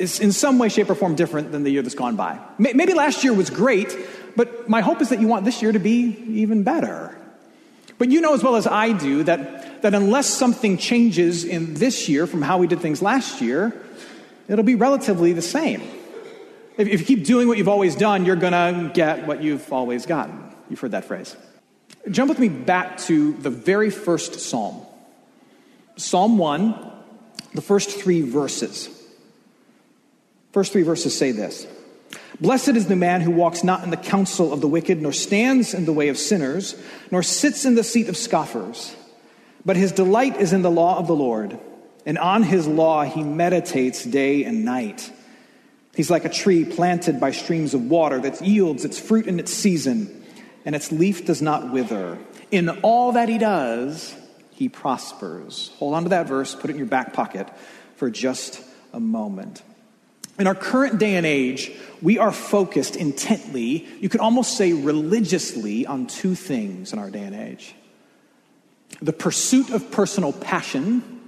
is in some way, shape, or form different than the year that's gone by. Maybe last year was great, but my hope is that you want this year to be even better. But you know as well as I do that, that unless something changes in this year from how we did things last year, it'll be relatively the same. If, if you keep doing what you've always done, you're going to get what you've always gotten. You've heard that phrase. Jump with me back to the very first psalm. Psalm 1, the first three verses. First three verses say this Blessed is the man who walks not in the counsel of the wicked, nor stands in the way of sinners, nor sits in the seat of scoffers. But his delight is in the law of the Lord, and on his law he meditates day and night. He's like a tree planted by streams of water that yields its fruit in its season, and its leaf does not wither. In all that he does, he prospers. Hold on to that verse, put it in your back pocket for just a moment. In our current day and age, we are focused intently, you could almost say religiously, on two things in our day and age the pursuit of personal passion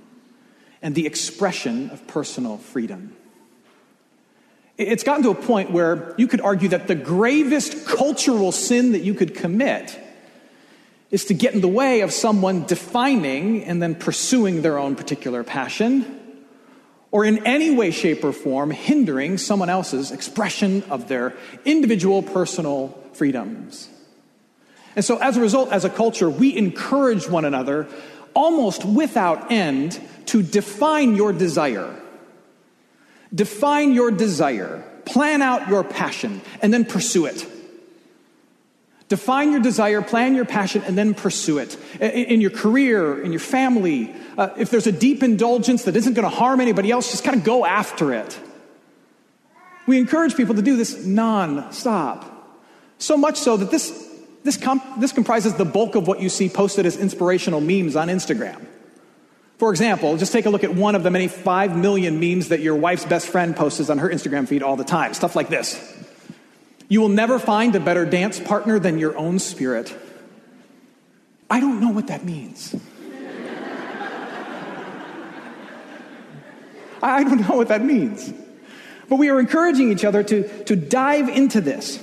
and the expression of personal freedom. It's gotten to a point where you could argue that the gravest cultural sin that you could commit is to get in the way of someone defining and then pursuing their own particular passion, or in any way, shape, or form hindering someone else's expression of their individual personal freedoms. And so, as a result, as a culture, we encourage one another almost without end to define your desire Define your desire, plan out your passion, and then pursue it. Define your desire, plan your passion, and then pursue it. In your career, in your family, uh, if there's a deep indulgence that isn't going to harm anybody else, just kind of go after it. We encourage people to do this non-stop. So much so that this, this, comp- this comprises the bulk of what you see posted as inspirational memes on Instagram. For example, just take a look at one of the many 5 million memes that your wife's best friend posts on her Instagram feed all the time. Stuff like this You will never find a better dance partner than your own spirit. I don't know what that means. I don't know what that means. But we are encouraging each other to, to dive into this.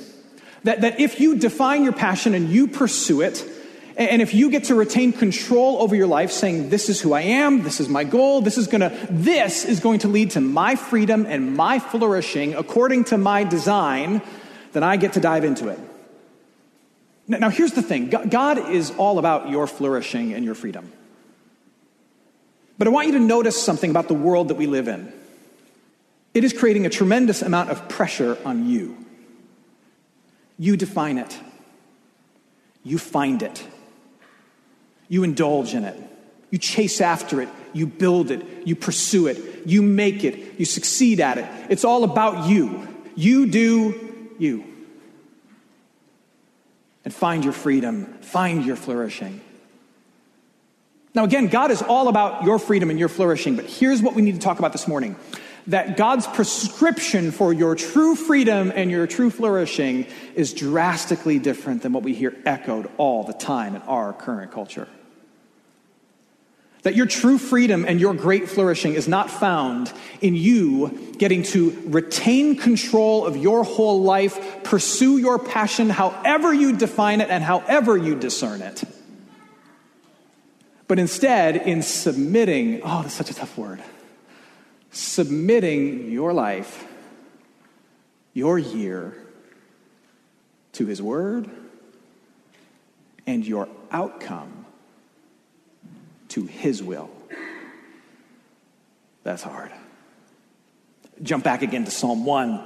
That, that if you define your passion and you pursue it, and if you get to retain control over your life, saying, This is who I am, this is my goal, this is gonna, this is going to lead to my freedom and my flourishing according to my design, then I get to dive into it. Now, here's the thing God is all about your flourishing and your freedom. But I want you to notice something about the world that we live in. It is creating a tremendous amount of pressure on you. You define it, you find it. You indulge in it. You chase after it. You build it. You pursue it. You make it. You succeed at it. It's all about you. You do you. And find your freedom. Find your flourishing. Now, again, God is all about your freedom and your flourishing, but here's what we need to talk about this morning that God's prescription for your true freedom and your true flourishing is drastically different than what we hear echoed all the time in our current culture. That your true freedom and your great flourishing is not found in you getting to retain control of your whole life, pursue your passion however you define it and however you discern it. But instead, in submitting, oh, that's such a tough word, submitting your life, your year, to His Word and your outcome to His will. That's hard. Jump back again to Psalm 1.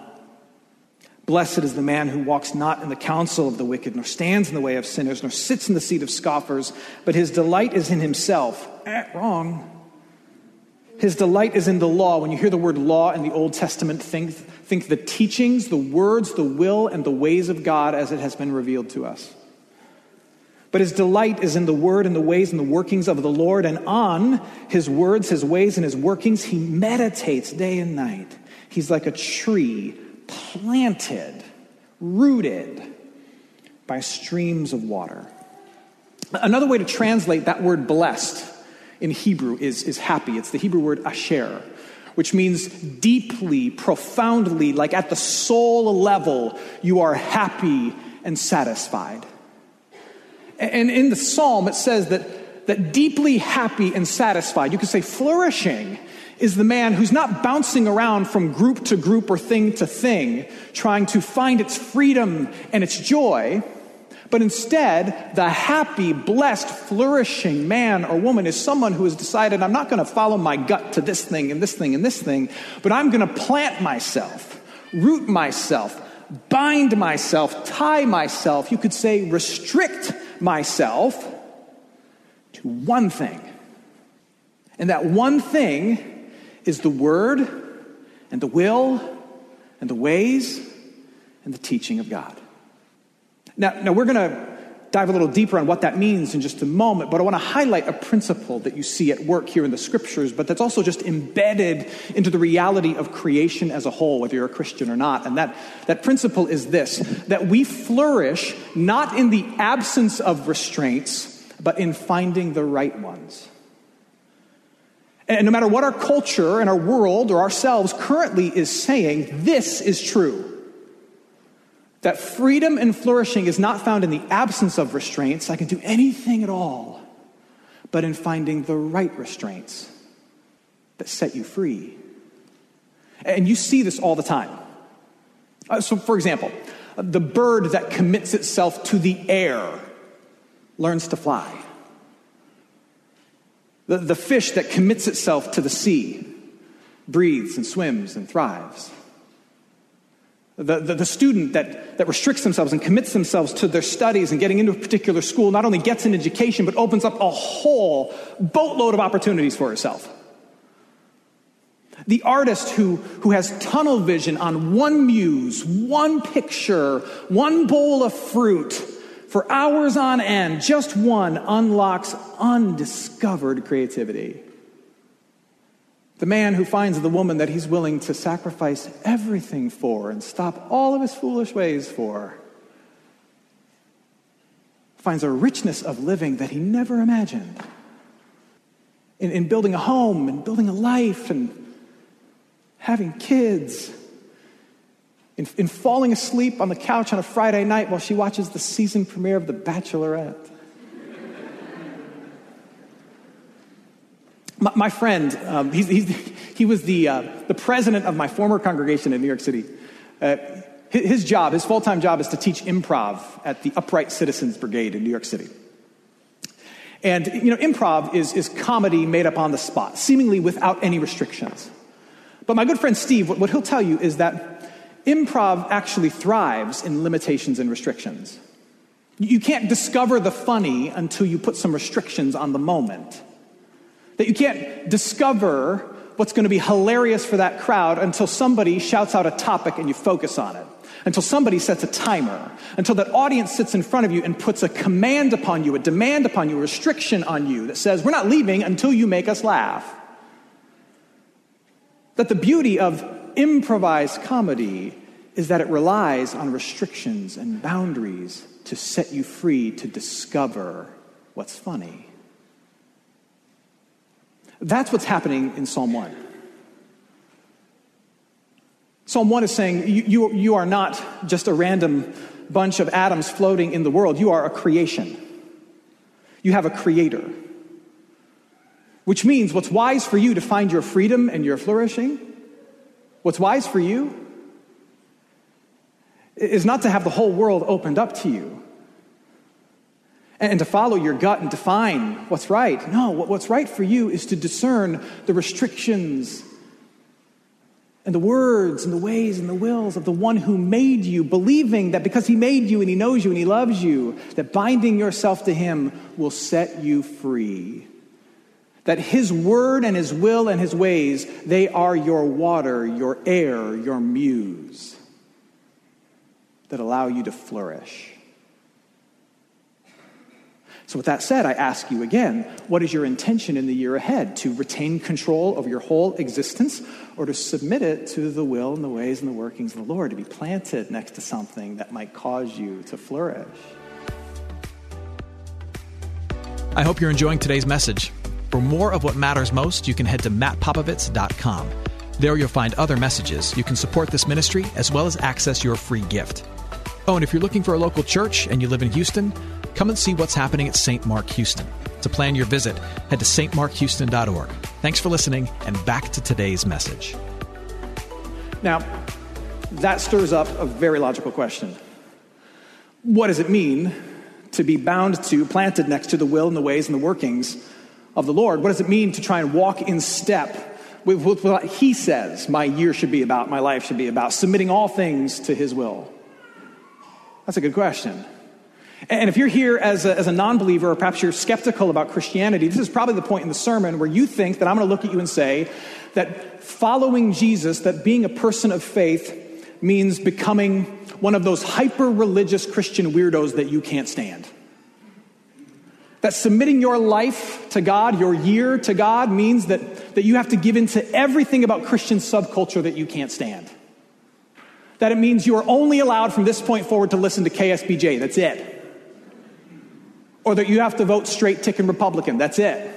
Blessed is the man who walks not in the counsel of the wicked, nor stands in the way of sinners, nor sits in the seat of scoffers, but his delight is in himself. Eh, wrong. His delight is in the law. When you hear the word law in the Old Testament, think, think the teachings, the words, the will, and the ways of God as it has been revealed to us. But his delight is in the word and the ways and the workings of the Lord, and on his words, his ways, and his workings, he meditates day and night. He's like a tree planted, rooted by streams of water. Another way to translate that word blessed in Hebrew is, is happy. It's the Hebrew word asher, which means deeply, profoundly, like at the soul level, you are happy and satisfied. And in the psalm, it says that, that deeply happy and satisfied, you could say flourishing, is the man who's not bouncing around from group to group or thing to thing, trying to find its freedom and its joy. But instead, the happy, blessed, flourishing man or woman is someone who has decided, I'm not going to follow my gut to this thing and this thing and this thing, but I'm going to plant myself, root myself, bind myself, tie myself, you could say restrict myself to one thing. And that one thing is the word and the will and the ways and the teaching of God. Now, now we're going to dive a little deeper on what that means in just a moment, but I want to highlight a principle that you see at work here in the scriptures, but that's also just embedded into the reality of creation as a whole, whether you're a Christian or not. And that, that principle is this that we flourish not in the absence of restraints, but in finding the right ones. And no matter what our culture and our world or ourselves currently is saying, this is true. That freedom and flourishing is not found in the absence of restraints. I can do anything at all, but in finding the right restraints that set you free. And you see this all the time. Uh, so, for example, the bird that commits itself to the air learns to fly. The, the fish that commits itself to the sea breathes and swims and thrives. The, the, the, student that, that restricts themselves and commits themselves to their studies and getting into a particular school not only gets an education, but opens up a whole boatload of opportunities for herself. The artist who, who has tunnel vision on one muse, one picture, one bowl of fruit for hours on end, just one unlocks undiscovered creativity. The man who finds the woman that he's willing to sacrifice everything for and stop all of his foolish ways for finds a richness of living that he never imagined. In, in building a home and building a life and having kids. In, in falling asleep on the couch on a Friday night while she watches the season premiere of The Bachelorette. My, my friend, um, he's, he's, he was the, uh, the president of my former congregation in New York City. Uh, his job, his full time job, is to teach improv at the Upright Citizens Brigade in New York City. And, you know, improv is, is comedy made up on the spot, seemingly without any restrictions. But my good friend Steve, what, what he'll tell you is that improv actually thrives in limitations and restrictions. You can't discover the funny until you put some restrictions on the moment. That you can't discover what's going to be hilarious for that crowd until somebody shouts out a topic and you focus on it. Until somebody sets a timer. Until that audience sits in front of you and puts a command upon you, a demand upon you, a restriction on you that says, We're not leaving until you make us laugh. That the beauty of improvised comedy is that it relies on restrictions and boundaries to set you free to discover what's funny. That's what's happening in Psalm 1. Psalm 1 is saying you, you, you, are not just a random bunch of atoms floating in the world, you are a creation. You have a creator. Which means what's wise for you to find your freedom and your flourishing, what's wise for you is not to have the whole world opened up to you and to follow your gut and define what's right. No, what's right for you is to discern the restrictions and the words and the ways and the wills of the one who made you, believing that because he made you and he knows you and he loves you, that binding yourself to him will set you free. That his word and his will and his ways, they are your water, your air, your muse that allow you to flourish. So, with that said, I ask you again what is your intention in the year ahead? To retain control of your whole existence or to submit it to the will and the ways and the workings of the Lord, to be planted next to something that might cause you to flourish? I hope you're enjoying today's message. For more of what matters most, you can head to mattpopovits.com. There you'll find other messages. You can support this ministry as well as access your free gift. Oh, and if you're looking for a local church and you live in Houston, come and see what's happening at St. Mark Houston. To plan your visit, head to stmarkhouston.org. Thanks for listening, and back to today's message. Now, that stirs up a very logical question. What does it mean to be bound to, planted next to the will and the ways and the workings of the Lord? What does it mean to try and walk in step with, with what He says my year should be about, my life should be about, submitting all things to His will? That's a good question. And if you're here as a, as a non believer, or perhaps you're skeptical about Christianity, this is probably the point in the sermon where you think that I'm going to look at you and say that following Jesus, that being a person of faith, means becoming one of those hyper religious Christian weirdos that you can't stand. That submitting your life to God, your year to God, means that, that you have to give in to everything about Christian subculture that you can't stand that it means you are only allowed from this point forward to listen to KSBJ. That's it. Or that you have to vote straight ticking Republican. That's it.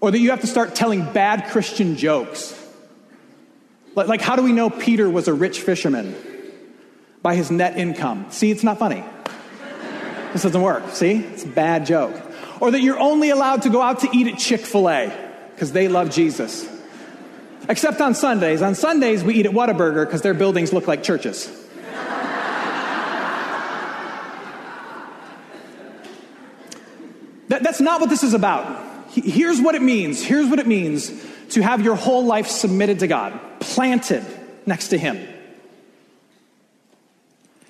Or that you have to start telling bad Christian jokes. Like, how do we know Peter was a rich fisherman? By his net income. See, it's not funny. This doesn't work. See? It's a bad joke. Or that you're only allowed to go out to eat at Chick fil A because they love Jesus. Except on Sundays. On Sundays, we eat at Whataburger because their buildings look like churches. that, that's not what this is about. Here's what it means. Here's what it means to have your whole life submitted to God, planted next to Him.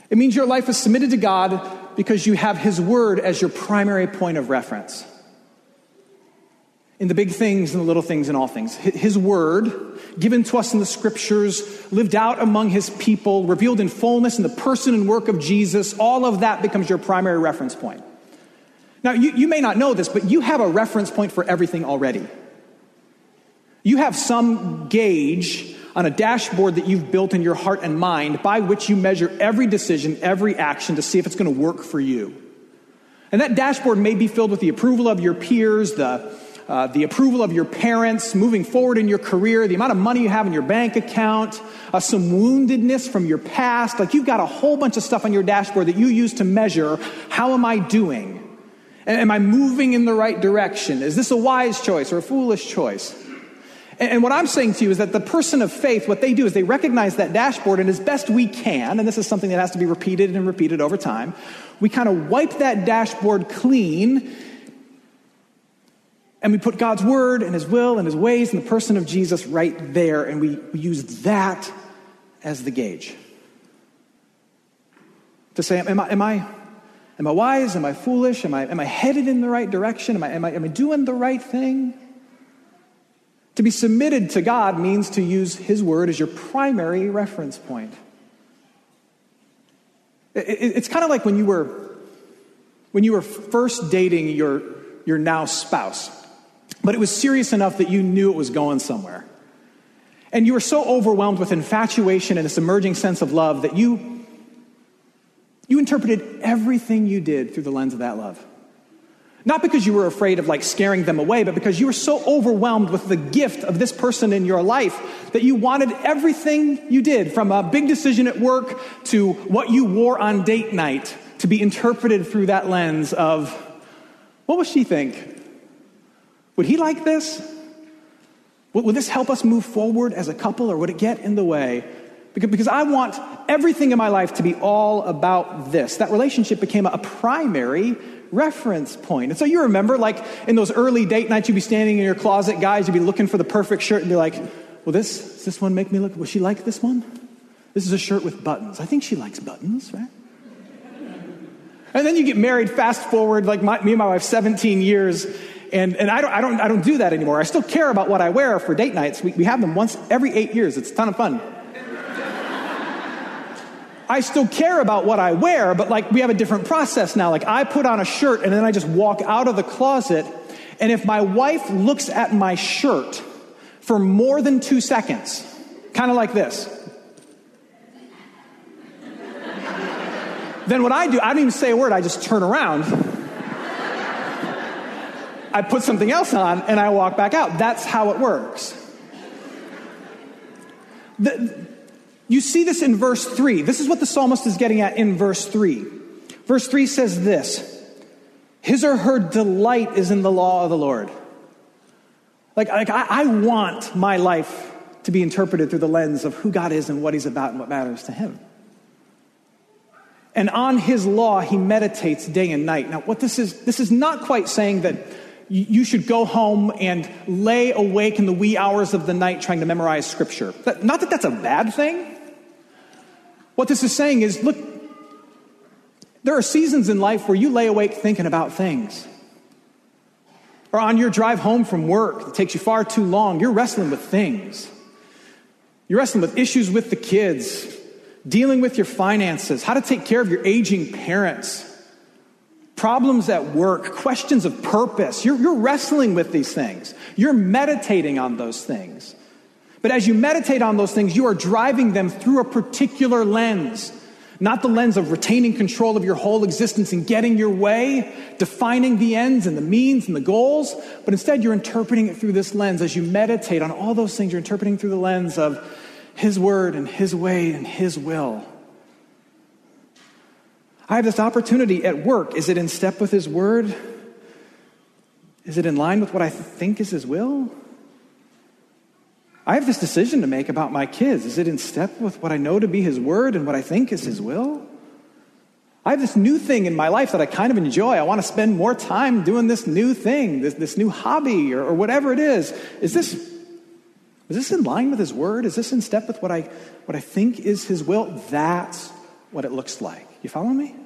It means your life is submitted to God because you have His Word as your primary point of reference in the big things and the little things and all things. His word, given to us in the scriptures, lived out among his people, revealed in fullness in the person and work of Jesus, all of that becomes your primary reference point. Now, you, you may not know this, but you have a reference point for everything already. You have some gauge on a dashboard that you've built in your heart and mind by which you measure every decision, every action to see if it's going to work for you. And that dashboard may be filled with the approval of your peers, the uh, the approval of your parents, moving forward in your career, the amount of money you have in your bank account, uh, some woundedness from your past. Like you've got a whole bunch of stuff on your dashboard that you use to measure how am I doing? Am I moving in the right direction? Is this a wise choice or a foolish choice? And what I'm saying to you is that the person of faith, what they do is they recognize that dashboard, and as best we can, and this is something that has to be repeated and repeated over time, we kind of wipe that dashboard clean and we put God's word and his will and his ways and the person of Jesus right there, and we, we use that as the gauge. To say, am I, am I, am I wise? Am I foolish? Am I, am I headed in the right direction? Am I, am, I, am I doing the right thing? To be submitted to God means to use his word as your primary reference point. It, it, it's kind of like when you were when you were first dating your, your now spouse but it was serious enough that you knew it was going somewhere. And you were so overwhelmed with infatuation and this emerging sense of love that you, you interpreted everything you did through the lens of that love. Not because you were afraid of like scaring them away, but because you were so overwhelmed with the gift of this person in your life that you wanted everything you did, from a big decision at work to what you wore on date night, to be interpreted through that lens of what will she think? Would he like this? Would this help us move forward as a couple, or would it get in the way? Because I want everything in my life to be all about this. That relationship became a primary reference point. And so you remember, like in those early date nights, you'd be standing in your closet, guys, you'd be looking for the perfect shirt and be like, well, this, does this one make me look, will she like this one? This is a shirt with buttons. I think she likes buttons, right? And then you get married, fast forward, like my, me and my wife, 17 years, and, and I, don't, I, don't, I don't do that anymore. I still care about what I wear for date nights. We, we have them once every eight years. It's a ton of fun. I still care about what I wear, but like we have a different process now. Like I put on a shirt and then I just walk out of the closet. And if my wife looks at my shirt for more than two seconds, kind of like this, then what I do, I don't even say a word, I just turn around. I put something else on and I walk back out. That's how it works. The, you see this in verse 3. This is what the psalmist is getting at in verse 3. Verse 3 says this His or her delight is in the law of the Lord. Like, like I, I want my life to be interpreted through the lens of who God is and what He's about and what matters to Him. And on His law, He meditates day and night. Now, what this is, this is not quite saying that you should go home and lay awake in the wee hours of the night trying to memorize scripture. Not that that's a bad thing. What this is saying is look, there are seasons in life where you lay awake thinking about things. Or on your drive home from work that takes you far too long, you're wrestling with things. You're wrestling with issues with the kids, dealing with your finances, how to take care of your aging parents, problems at work, questions of purpose. You're, you're wrestling with these things. You're meditating on those things. But as you meditate on those things, you are driving them through a particular lens. Not the lens of retaining control of your whole existence and getting your way, defining the ends and the means and the goals, but instead you're interpreting it through this lens. As you meditate on all those things, you're interpreting through the lens of His Word and His way and His will. I have this opportunity at work. Is it in step with His Word? Is it in line with what I think is His will? I have this decision to make about my kids. Is it in step with what I know to be His Word and what I think is His will? I have this new thing in my life that I kind of enjoy. I want to spend more time doing this new thing, this, this new hobby, or, or whatever it is. Is this, is this in line with His Word? Is this in step with what I, what I think is His will? That's what it looks like. You follow me?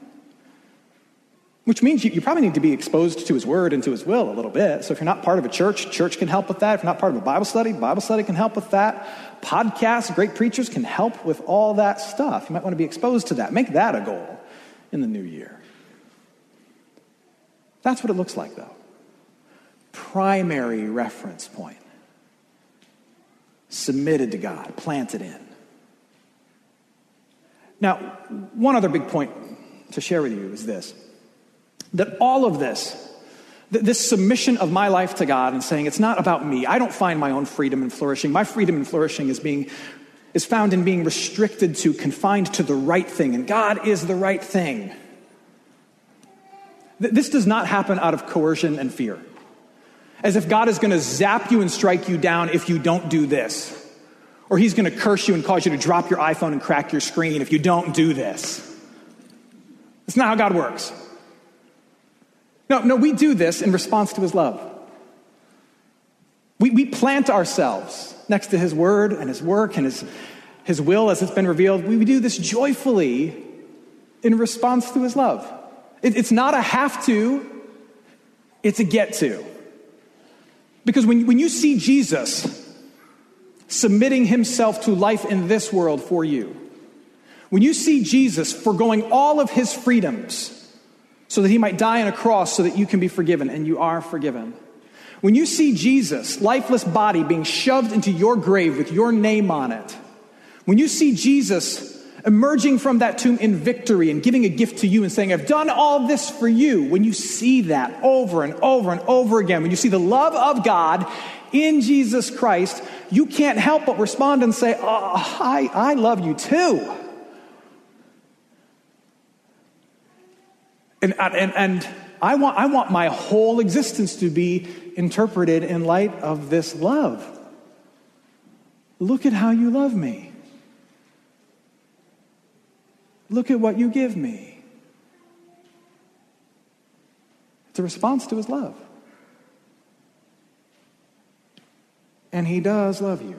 Which means you, you, probably need to be exposed to his word and to his will a little bit. So if you're not part of a church, church can help with that. If you're not part of a Bible study, Bible study can help with that. Podcasts, great preachers can help with all that stuff. You might want to be exposed to that. Make that a goal in the new year. That's what it looks like, though. Primary reference point. Submitted to God, planted in. Now, one other big point to share with you is this that all of this, this submission of my life to God and saying it's not about me. I don't find my own freedom and flourishing. My freedom and flourishing is being is found in being restricted to, confined to the right thing, and God is the right thing. This does not happen out of coercion and fear. As if God is going to zap you and strike you down if you don't do this. Or he's going to curse you and cause you to drop your iPhone and crack your screen if you don't do this. That's not how God works. No, no, we do this in response to his love. We, we plant ourselves next to his word and his work and his, his will as it's been revealed. We, we do this joyfully in response to his love. It, it's not a have to, it's a get to. Because when, when you see Jesus submitting himself to life in this world for you, when you see Jesus foregoing all of his freedoms so that he might die on a cross so that you can be forgiven, and you are forgiven. When you see Jesus, lifeless body, being shoved into your grave with your name on it, when you see Jesus emerging from that tomb in victory and giving a gift to you and saying, I've done all this for you. When you see that over and over and over again, when you see the love of God in Jesus Christ, you can't help but respond and say, Oh, I, I love you too. And, uh, and, and I, want, I want my whole existence to be interpreted in light of this love. Look at how you love me. Look at what you give me. It's a response to his love. And he does love you.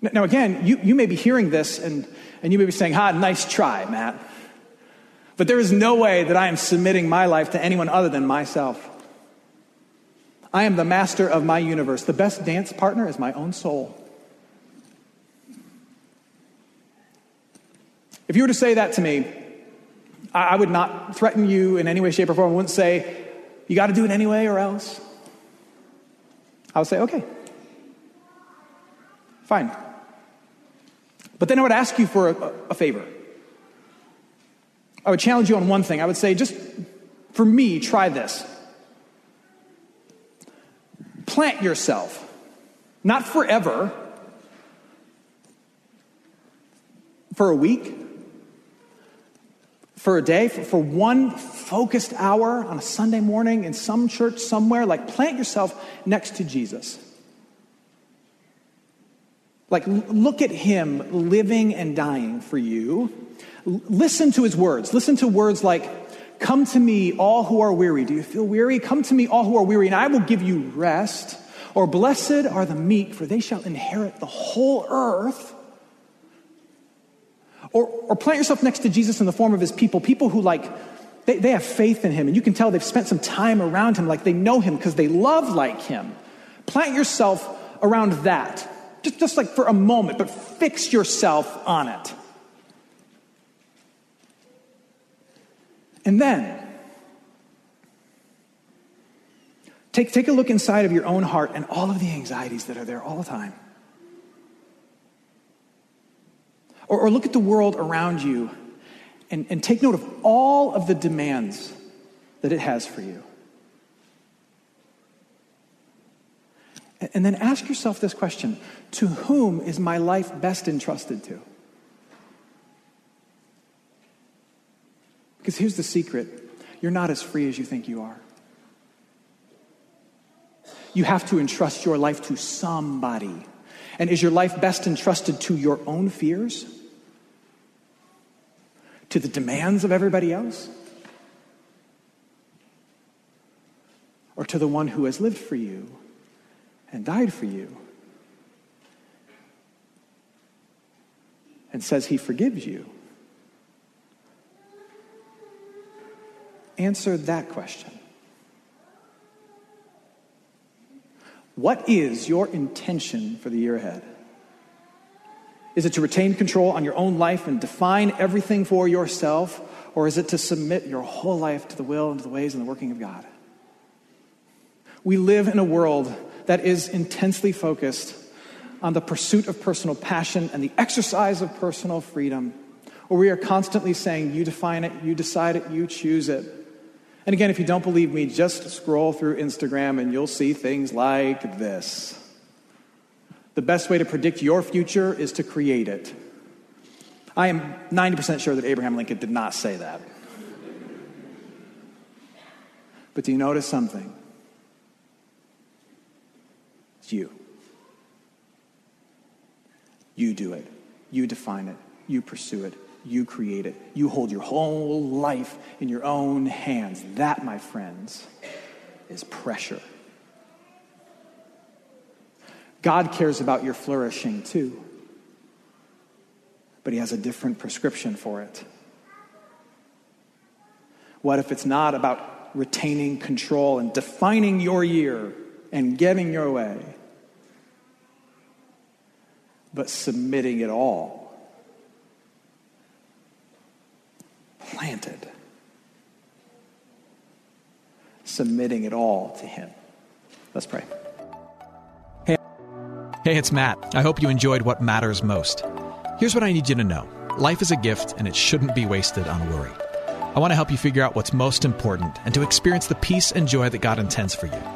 Now, again, you, you may be hearing this and, and you may be saying, Ha, nice try, Matt. But there is no way that I am submitting my life to anyone other than myself. I am the master of my universe. The best dance partner is my own soul. If you were to say that to me, I would not threaten you in any way, shape, or form. I wouldn't say, you got to do it anyway or else. I would say, okay, fine. But then I would ask you for a, a favor. I would challenge you on one thing. I would say, just for me, try this. Plant yourself, not forever, for a week, for a day, for, for one focused hour on a Sunday morning in some church somewhere. Like, plant yourself next to Jesus. Like, look at him living and dying for you. Listen to his words. Listen to words like, Come to me, all who are weary. Do you feel weary? Come to me, all who are weary, and I will give you rest. Or, blessed are the meek, for they shall inherit the whole earth. Or, or plant yourself next to Jesus in the form of his people, people who, like, they, they have faith in him, and you can tell they've spent some time around him, like they know him because they love like him. Plant yourself around that just, just like for a moment, but fix yourself on it. And then, take, take a look inside of your own heart and all of the anxieties that are there all the time. Or, or look at the world around you and, and take note of all of the demands that it has for you. And then ask yourself this question To whom is my life best entrusted to? Because here's the secret you're not as free as you think you are. You have to entrust your life to somebody. And is your life best entrusted to your own fears? To the demands of everybody else? Or to the one who has lived for you and died for you and says he forgives you? Answer that question. What is your intention for the year ahead? Is it to retain control on your own life and define everything for yourself? Or is it to submit your whole life to the will and to the ways and the working of God? We live in a world that is intensely focused on the pursuit of personal passion and the exercise of personal freedom, where we are constantly saying, You define it, you decide it, you choose it. And again, if you don't believe me, just scroll through Instagram and you'll see things like this. The best way to predict your future is to create it. I am 90% sure that Abraham Lincoln did not say that. But do you notice something? You. You do it. You define it. You pursue it. You create it. You hold your whole life in your own hands. That, my friends, is pressure. God cares about your flourishing too, but He has a different prescription for it. What if it's not about retaining control and defining your year and getting your way, but submitting it all. Planted. Submitting it all to Him. Let's pray. Hey, hey, it's Matt. I hope you enjoyed what matters most. Here's what I need you to know life is a gift, and it shouldn't be wasted on worry. I want to help you figure out what's most important and to experience the peace and joy that God intends for you.